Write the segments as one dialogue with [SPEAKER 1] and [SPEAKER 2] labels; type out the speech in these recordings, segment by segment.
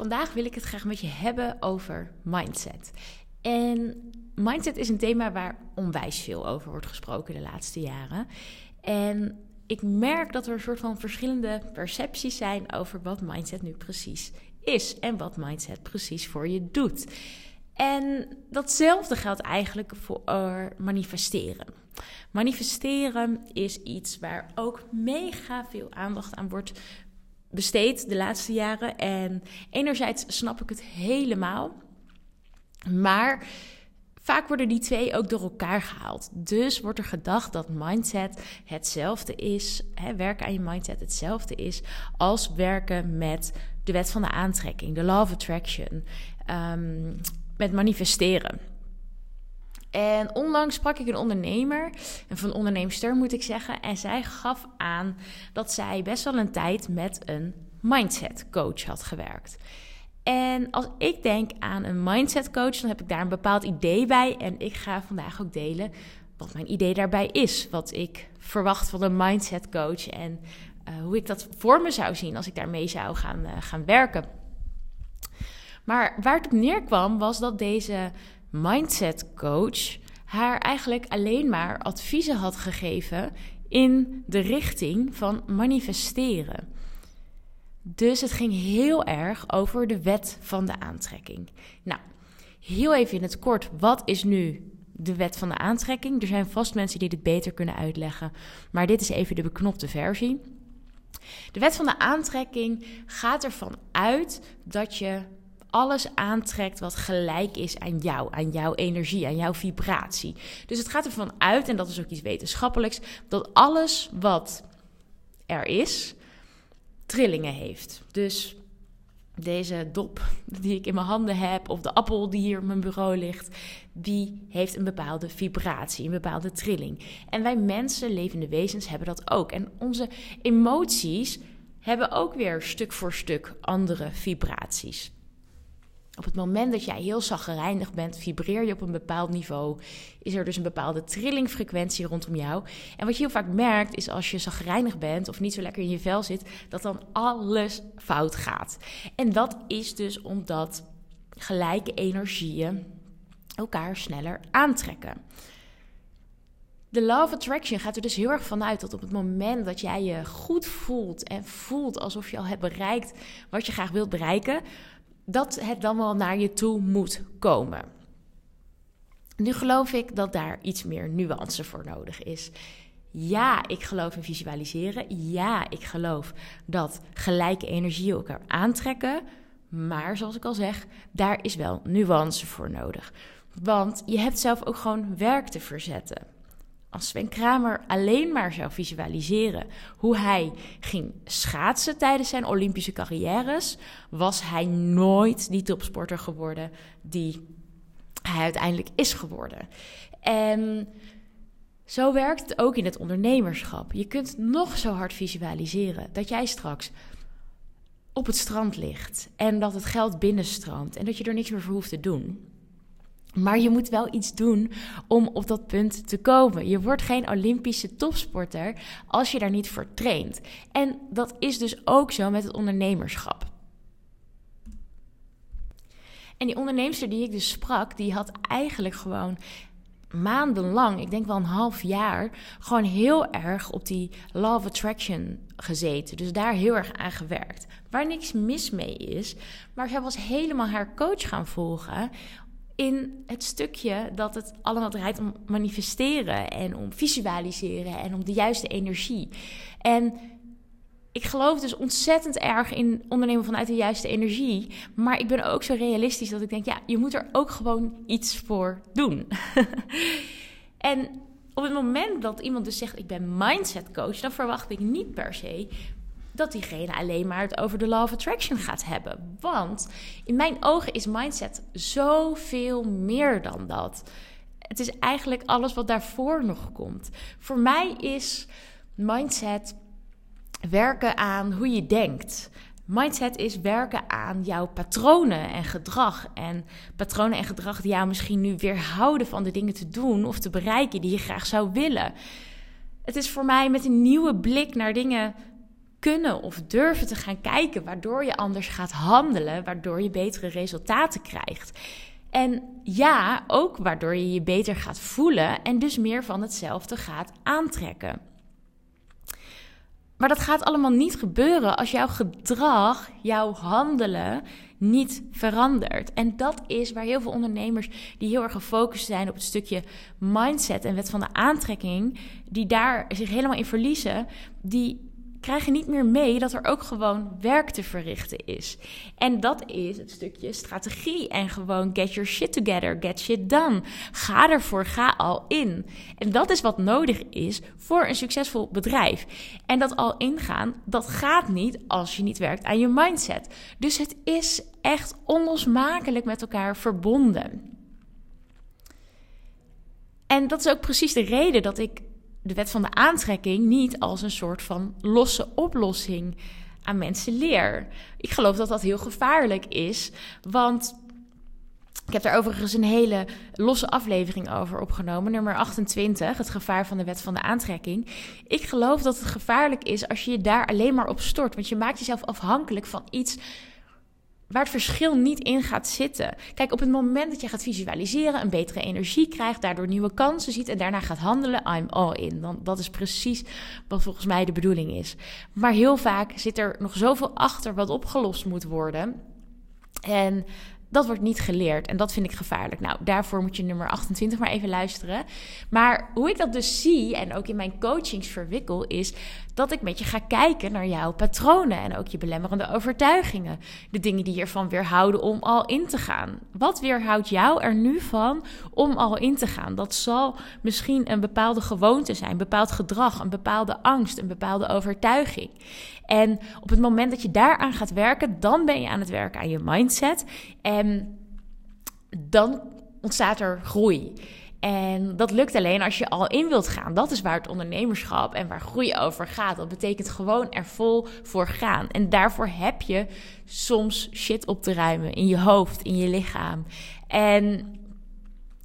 [SPEAKER 1] Vandaag wil ik het graag met je hebben over mindset. En mindset is een thema waar onwijs veel over wordt gesproken de laatste jaren. En ik merk dat er een soort van verschillende percepties zijn over wat mindset nu precies is en wat mindset precies voor je doet. En datzelfde geldt eigenlijk voor manifesteren. Manifesteren is iets waar ook mega veel aandacht aan wordt besteed de laatste jaren. En enerzijds snap ik het helemaal. Maar vaak worden die twee ook door elkaar gehaald. Dus wordt er gedacht dat mindset hetzelfde is, hè, werken aan je mindset hetzelfde is als werken met de wet van de aantrekking, de law of attraction, um, met manifesteren. En onlangs sprak ik een ondernemer, en van onderneemster moet ik zeggen, en zij gaf aan dat zij best wel een tijd met een mindset coach had gewerkt. En als ik denk aan een mindset coach, dan heb ik daar een bepaald idee bij. En ik ga vandaag ook delen wat mijn idee daarbij is. Wat ik verwacht van een mindset coach en uh, hoe ik dat voor me zou zien als ik daarmee zou gaan, uh, gaan werken. Maar waar het op neerkwam was dat deze mindset coach haar eigenlijk alleen maar adviezen had gegeven in de richting van manifesteren. Dus het ging heel erg over de wet van de aantrekking. Nou, heel even in het kort, wat is nu de wet van de aantrekking? Er zijn vast mensen die dit beter kunnen uitleggen, maar dit is even de beknopte versie. De wet van de aantrekking gaat ervan uit dat je alles aantrekt wat gelijk is aan jou, aan jouw energie, aan jouw vibratie. Dus het gaat ervan uit, en dat is ook iets wetenschappelijks, dat alles wat er is, trillingen heeft. Dus deze dop die ik in mijn handen heb, of de appel die hier op mijn bureau ligt, die heeft een bepaalde vibratie, een bepaalde trilling. En wij mensen, levende wezens, hebben dat ook. En onze emoties hebben ook weer stuk voor stuk andere vibraties. Op het moment dat jij heel zaggerijnig bent, vibreer je op een bepaald niveau. Is er dus een bepaalde trillingfrequentie rondom jou. En wat je heel vaak merkt, is als je zaggerijnig bent of niet zo lekker in je vel zit, dat dan alles fout gaat. En dat is dus omdat gelijke energieën elkaar sneller aantrekken. De law of attraction gaat er dus heel erg vanuit dat op het moment dat jij je goed voelt en voelt alsof je al hebt bereikt wat je graag wilt bereiken, dat het dan wel naar je toe moet komen. Nu geloof ik dat daar iets meer nuance voor nodig is. Ja, ik geloof in visualiseren. Ja, ik geloof dat gelijke energieën elkaar aantrekken. Maar zoals ik al zeg, daar is wel nuance voor nodig. Want je hebt zelf ook gewoon werk te verzetten. Als Sven Kramer alleen maar zou visualiseren hoe hij ging schaatsen tijdens zijn Olympische carrières, was hij nooit die topsporter geworden die hij uiteindelijk is geworden. En zo werkt het ook in het ondernemerschap. Je kunt nog zo hard visualiseren dat jij straks op het strand ligt en dat het geld binnenstroomt en dat je er niks meer voor hoeft te doen. Maar je moet wel iets doen om op dat punt te komen. Je wordt geen Olympische topsporter als je daar niet voor traint. En dat is dus ook zo met het ondernemerschap. En die onderneemster die ik dus sprak, die had eigenlijk gewoon maandenlang, ik denk wel een half jaar, gewoon heel erg op die law attraction gezeten. Dus daar heel erg aan gewerkt. Waar niks mis mee is. Maar zij was helemaal haar coach gaan volgen in het stukje dat het allemaal draait om manifesteren en om visualiseren en om de juiste energie. En ik geloof dus ontzettend erg in ondernemen vanuit de juiste energie. Maar ik ben ook zo realistisch dat ik denk, ja, je moet er ook gewoon iets voor doen. en op het moment dat iemand dus zegt, ik ben mindset coach, dan verwacht ik niet per se dat diegene alleen maar het over de law of attraction gaat hebben. Want in mijn ogen is mindset zoveel meer dan dat. Het is eigenlijk alles wat daarvoor nog komt. Voor mij is mindset werken aan hoe je denkt. Mindset is werken aan jouw patronen en gedrag. En patronen en gedrag die jou misschien nu weerhouden van de dingen te doen of te bereiken die je graag zou willen. Het is voor mij met een nieuwe blik naar dingen kunnen of durven te gaan kijken, waardoor je anders gaat handelen, waardoor je betere resultaten krijgt. En ja, ook waardoor je je beter gaat voelen en dus meer van hetzelfde gaat aantrekken. Maar dat gaat allemaal niet gebeuren als jouw gedrag, jouw handelen niet verandert. En dat is waar heel veel ondernemers die heel erg gefocust zijn op het stukje mindset en wet van de aantrekking, die daar zich helemaal in verliezen, die krijgen niet meer mee dat er ook gewoon werk te verrichten is. En dat is het stukje strategie en gewoon get your shit together, get shit done. Ga ervoor, ga al in. En dat is wat nodig is voor een succesvol bedrijf. En dat al ingaan, dat gaat niet als je niet werkt aan je mindset. Dus het is echt onlosmakelijk met elkaar verbonden. En dat is ook precies de reden dat ik de wet van de aantrekking niet als een soort van losse oplossing aan mensen leer. Ik geloof dat dat heel gevaarlijk is, want ik heb daar overigens een hele losse aflevering over opgenomen, nummer 28, het gevaar van de wet van de aantrekking. Ik geloof dat het gevaarlijk is als je je daar alleen maar op stort, want je maakt jezelf afhankelijk van iets waar het verschil niet in gaat zitten. Kijk, op het moment dat je gaat visualiseren, een betere energie krijgt, daardoor nieuwe kansen ziet en daarna gaat handelen, I'm all in. Dan, dat is precies wat volgens mij de bedoeling is. Maar heel vaak zit er nog zoveel achter wat opgelost moet worden. En dat wordt niet geleerd en dat vind ik gevaarlijk. Nou, daarvoor moet je nummer 28 maar even luisteren. Maar hoe ik dat dus zie en ook in mijn coachings verwikkel, is dat ik met je ga kijken naar jouw patronen en ook je belemmerende overtuigingen. De dingen die je ervan weerhouden om al in te gaan. Wat weerhoudt jou er nu van om al in te gaan? Dat zal misschien een bepaalde gewoonte zijn, een bepaald gedrag, een bepaalde angst, een bepaalde overtuiging. En op het moment dat je daaraan gaat werken, dan ben je aan het werken aan je mindset. En dan ontstaat er groei. En dat lukt alleen als je al in wilt gaan. Dat is waar het ondernemerschap en waar groei over gaat. Dat betekent gewoon er vol voor gaan. En daarvoor heb je soms shit op te ruimen in je hoofd, in je lichaam. En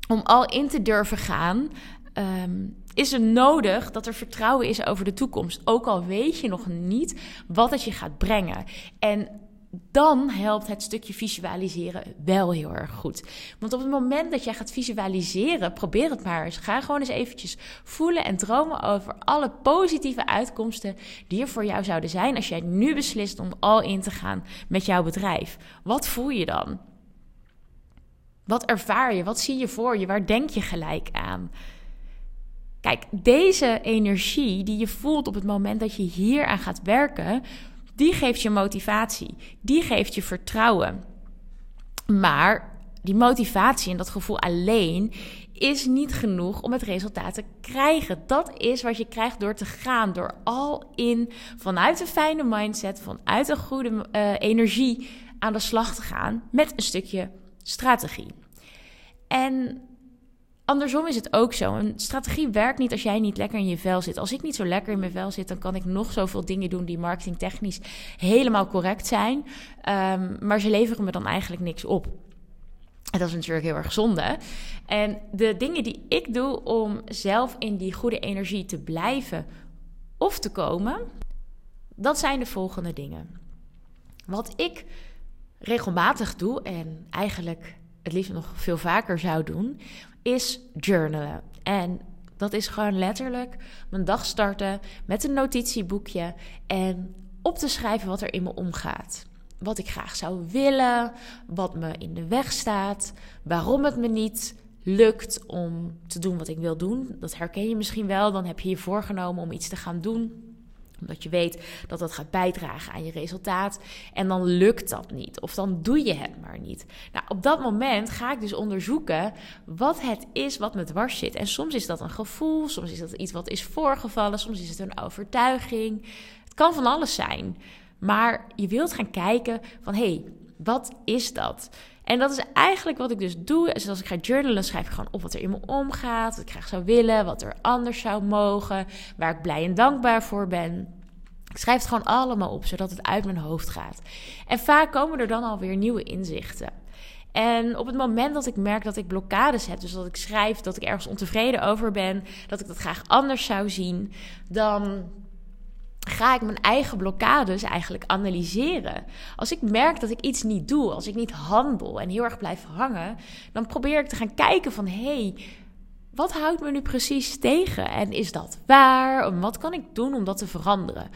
[SPEAKER 1] om al in te durven gaan, ehm, is er nodig dat er vertrouwen is over de toekomst. Ook al weet je nog niet wat het je gaat brengen. En dan helpt het stukje visualiseren wel heel erg goed. Want op het moment dat jij gaat visualiseren, probeer het maar eens. Ga gewoon eens eventjes voelen en dromen over alle positieve uitkomsten die er voor jou zouden zijn als jij nu beslist om al in te gaan met jouw bedrijf. Wat voel je dan? Wat ervaar je? Wat zie je voor je? Waar denk je gelijk aan? Kijk, deze energie die je voelt op het moment dat je hier aan gaat werken, die geeft je motivatie. Die geeft je vertrouwen. Maar die motivatie en dat gevoel alleen is niet genoeg om het resultaat te krijgen. Dat is wat je krijgt door te gaan, door al in vanuit een fijne mindset, vanuit een goede uh, energie aan de slag te gaan met een stukje strategie. En andersom is het ook zo. Een strategie werkt niet als jij niet lekker in je vel zit. Als ik niet zo lekker in mijn vel zit, dan kan ik nog zoveel dingen doen die marketingtechnisch helemaal correct zijn. Um, maar ze leveren me dan eigenlijk niks op. En dat is natuurlijk heel erg zonde. En de dingen die ik doe om zelf in die goede energie te blijven of te komen, dat zijn de volgende dingen. Wat ik regelmatig doe en eigenlijk het liefst nog veel vaker zou doen, is journalen. En dat is gewoon letterlijk mijn dag starten met een notitieboekje en op te schrijven wat er in me omgaat. Wat ik graag zou willen, wat me in de weg staat, waarom het me niet lukt om te doen wat ik wil doen. Dat herken je misschien wel. Dan heb je je voorgenomen om iets te gaan doen omdat je weet dat dat gaat bijdragen aan je resultaat. En dan lukt dat niet. Of dan doe je het maar niet. Nou, op dat moment ga ik dus onderzoeken wat het is wat me dwars zit. En soms is dat een gevoel, soms is dat iets wat is voorgevallen, soms is het een overtuiging. Het kan van alles zijn. Maar je wilt gaan kijken van hé, hey, wat is dat? En dat is eigenlijk wat ik dus doe. Dus als ik ga journalen, schrijf ik gewoon op wat er in me omgaat. Wat ik graag zou willen, wat er anders zou mogen. Waar ik blij en dankbaar voor ben. Ik schrijf het gewoon allemaal op, zodat het uit mijn hoofd gaat. En vaak komen er dan alweer nieuwe inzichten. En op het moment dat ik merk dat ik blokkades heb, dus dat ik schrijf dat ik ergens ontevreden over ben, dat ik dat graag anders zou zien, dan ga ik mijn eigen blokkades eigenlijk analyseren. Als ik merk dat ik iets niet doe, als ik niet handel en heel erg blijf hangen, dan probeer ik te gaan kijken van hé, hey, wat houdt me nu precies tegen? En is dat waar? wat kan ik doen om dat te veranderen?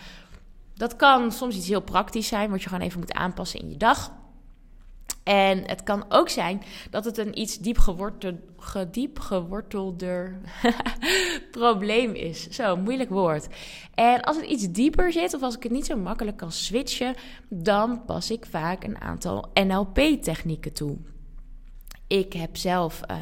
[SPEAKER 1] Dat kan soms iets heel praktisch zijn, wat je gewoon even moet aanpassen in je dag. En het kan ook zijn dat het een iets diep, diep gewortelder probleem is. Zo, moeilijk woord. En als het iets dieper zit, of als ik het niet zo makkelijk kan switchen, dan pas ik vaak een aantal NLP-technieken toe. Ik heb zelf. Uh,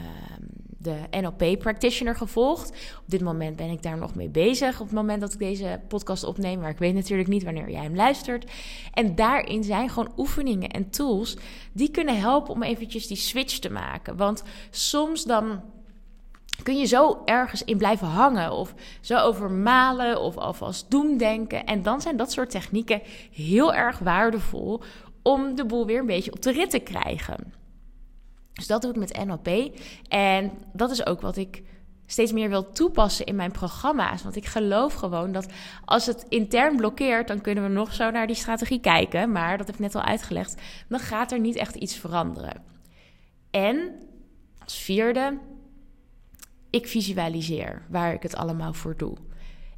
[SPEAKER 1] de NLP Practitioner gevolgd. Op dit moment ben ik daar nog mee bezig. Op het moment dat ik deze podcast opneem. Maar ik weet natuurlijk niet wanneer jij hem luistert. En daarin zijn gewoon oefeningen en tools die kunnen helpen om eventjes die switch te maken. Want soms dan kun je zo ergens in blijven hangen of zo over malen of alvast doemdenken. En dan zijn dat soort technieken heel erg waardevol om de boel weer een beetje op de rit te krijgen. Dus dat doe ik met NLP. En dat is ook wat ik steeds meer wil toepassen in mijn programma's. Want ik geloof gewoon dat als het intern blokkeert, dan kunnen we nog zo naar die strategie kijken. Maar dat heb ik net al uitgelegd. Dan gaat er niet echt iets veranderen. En als vierde, ik visualiseer waar ik het allemaal voor doe.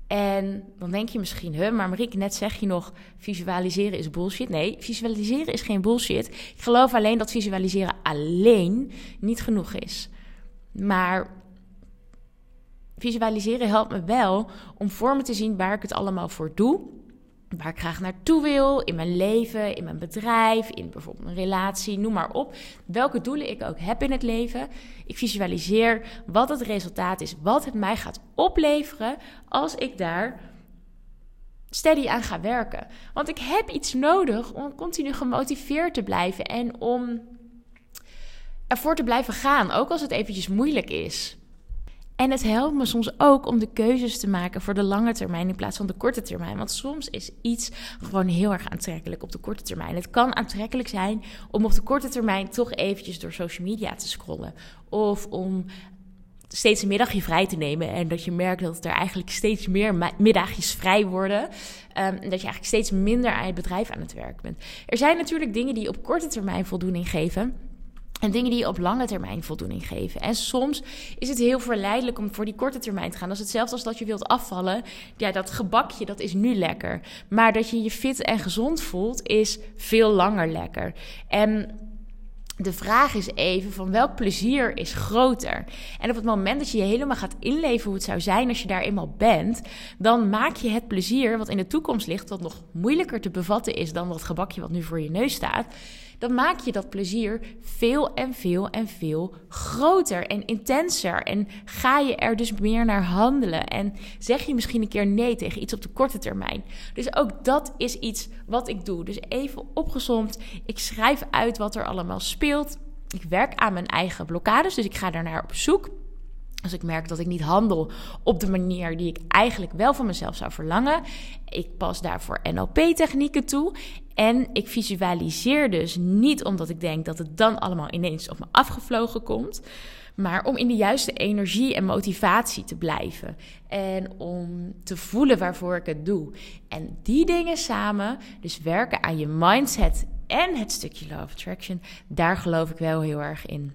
[SPEAKER 1] En dan denk je misschien, huh, maar Marieke, net zeg je nog, visualiseren is bullshit. Nee, visualiseren is geen bullshit. Ik geloof alleen dat visualiseren alleen niet genoeg is. Maar visualiseren helpt me wel om voor me te zien waar ik het allemaal voor doe waar ik graag naartoe wil in mijn leven, in mijn bedrijf, in bijvoorbeeld een relatie, noem maar op. Welke doelen ik ook heb in het leven. Ik visualiseer wat het resultaat is, wat het mij gaat opleveren als ik daar steady aan ga werken. Want ik heb iets nodig om continu gemotiveerd te blijven en om ervoor te blijven gaan, ook als het eventjes moeilijk is. En het helpt me soms ook om de keuzes te maken voor de lange termijn in plaats van de korte termijn. Want soms is iets gewoon heel erg aantrekkelijk op de korte termijn. Het kan aantrekkelijk zijn om op de korte termijn toch eventjes door social media te scrollen. Of om steeds een middagje vrij te nemen. En dat je merkt dat er eigenlijk steeds meer middagjes vrij worden. Um, dat je eigenlijk steeds minder aan je bedrijf aan het werk bent. Er zijn natuurlijk dingen die op korte termijn voldoening geven. En dingen die je op lange termijn voldoening geven. En soms is het heel verleidelijk om voor die korte termijn te gaan. Dat is hetzelfde als dat je wilt afvallen. Ja, dat gebakje, dat is nu lekker. Maar dat je je fit en gezond voelt, is veel langer lekker. En de vraag is even van welk plezier is groter? En op het moment dat je je helemaal gaat inleven hoe het zou zijn als je daar eenmaal bent, dan maak je het plezier wat in de toekomst ligt, wat nog moeilijker te bevatten is dan dat gebakje wat nu voor je neus staat dan maak je dat plezier veel en veel en veel groter en intenser. En ga je er dus meer naar handelen. En zeg je misschien een keer nee tegen iets op de korte termijn. Dus ook dat is iets wat ik doe. Dus even opgezomd. Ik schrijf uit wat er allemaal speelt. Ik werk aan mijn eigen blokkades, dus ik ga daarnaar op zoek. Als ik merk dat ik niet handel op de manier die ik eigenlijk wel van mezelf zou verlangen. Ik pas daarvoor NLP-technieken toe. En ik visualiseer dus niet omdat ik denk dat het dan allemaal ineens op me afgevlogen komt. Maar om in de juiste energie en motivatie te blijven. En om te voelen waarvoor ik het doe. En die dingen samen, dus werken aan je mindset en het stukje love attraction, daar geloof ik wel heel erg in.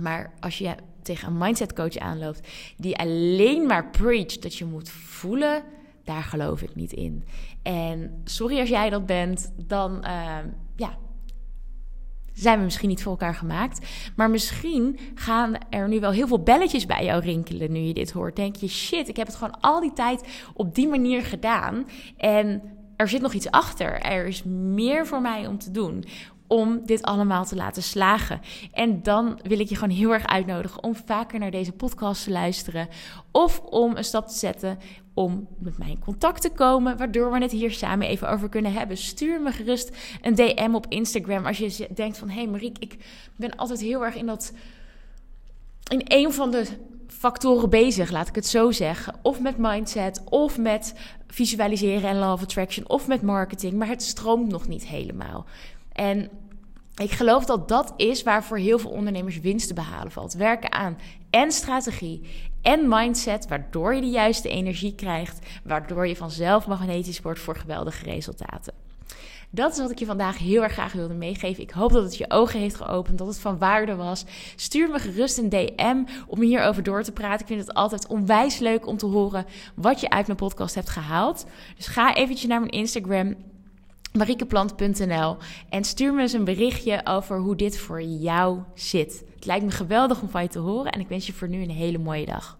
[SPEAKER 1] Maar als je tegen een mindset coach aanloopt die alleen maar preacht dat je moet voelen, daar geloof ik niet in. En sorry als jij dat bent, dan ehm, ja, zijn we misschien niet voor elkaar gemaakt. Maar misschien gaan er nu wel heel veel belletjes bij jou rinkelen nu je dit hoort. Denk je, shit, ik heb het gewoon al die tijd op die manier gedaan. En er zit nog iets achter. Er is meer voor mij om te doen om dit allemaal te laten slagen. En dan wil ik je gewoon heel erg uitnodigen om vaker naar deze podcast te luisteren. Of om een stap te zetten om met mij in contact te komen, waardoor we het hier samen even over kunnen hebben. Stuur me gerust een DM op Instagram als je denkt van... hé hey ik ben altijd heel erg in dat... in een van de factoren bezig, laat ik het zo zeggen. Of met mindset, of met visualiseren en love attraction, of met marketing. Maar het stroomt nog niet helemaal. En ik geloof dat dat is waar voor heel veel ondernemers winst te behalen valt. Werken aan en strategie en mindset, waardoor je de juiste energie krijgt, waardoor je vanzelf magnetisch wordt voor geweldige resultaten. Dat is wat ik je vandaag heel erg graag wilde meegeven. Ik hoop dat het je ogen heeft geopend, dat het van waarde was. Stuur me gerust een DM om hierover door te praten. Ik vind het altijd onwijs leuk om te horen wat je uit mijn podcast hebt gehaald. Dus ga eventjes naar mijn Instagram mariekeplant.nl en stuur me eens een berichtje over hoe dit voor jou zit. Het lijkt me geweldig om van je te horen en ik wens je voor nu een hele mooie dag.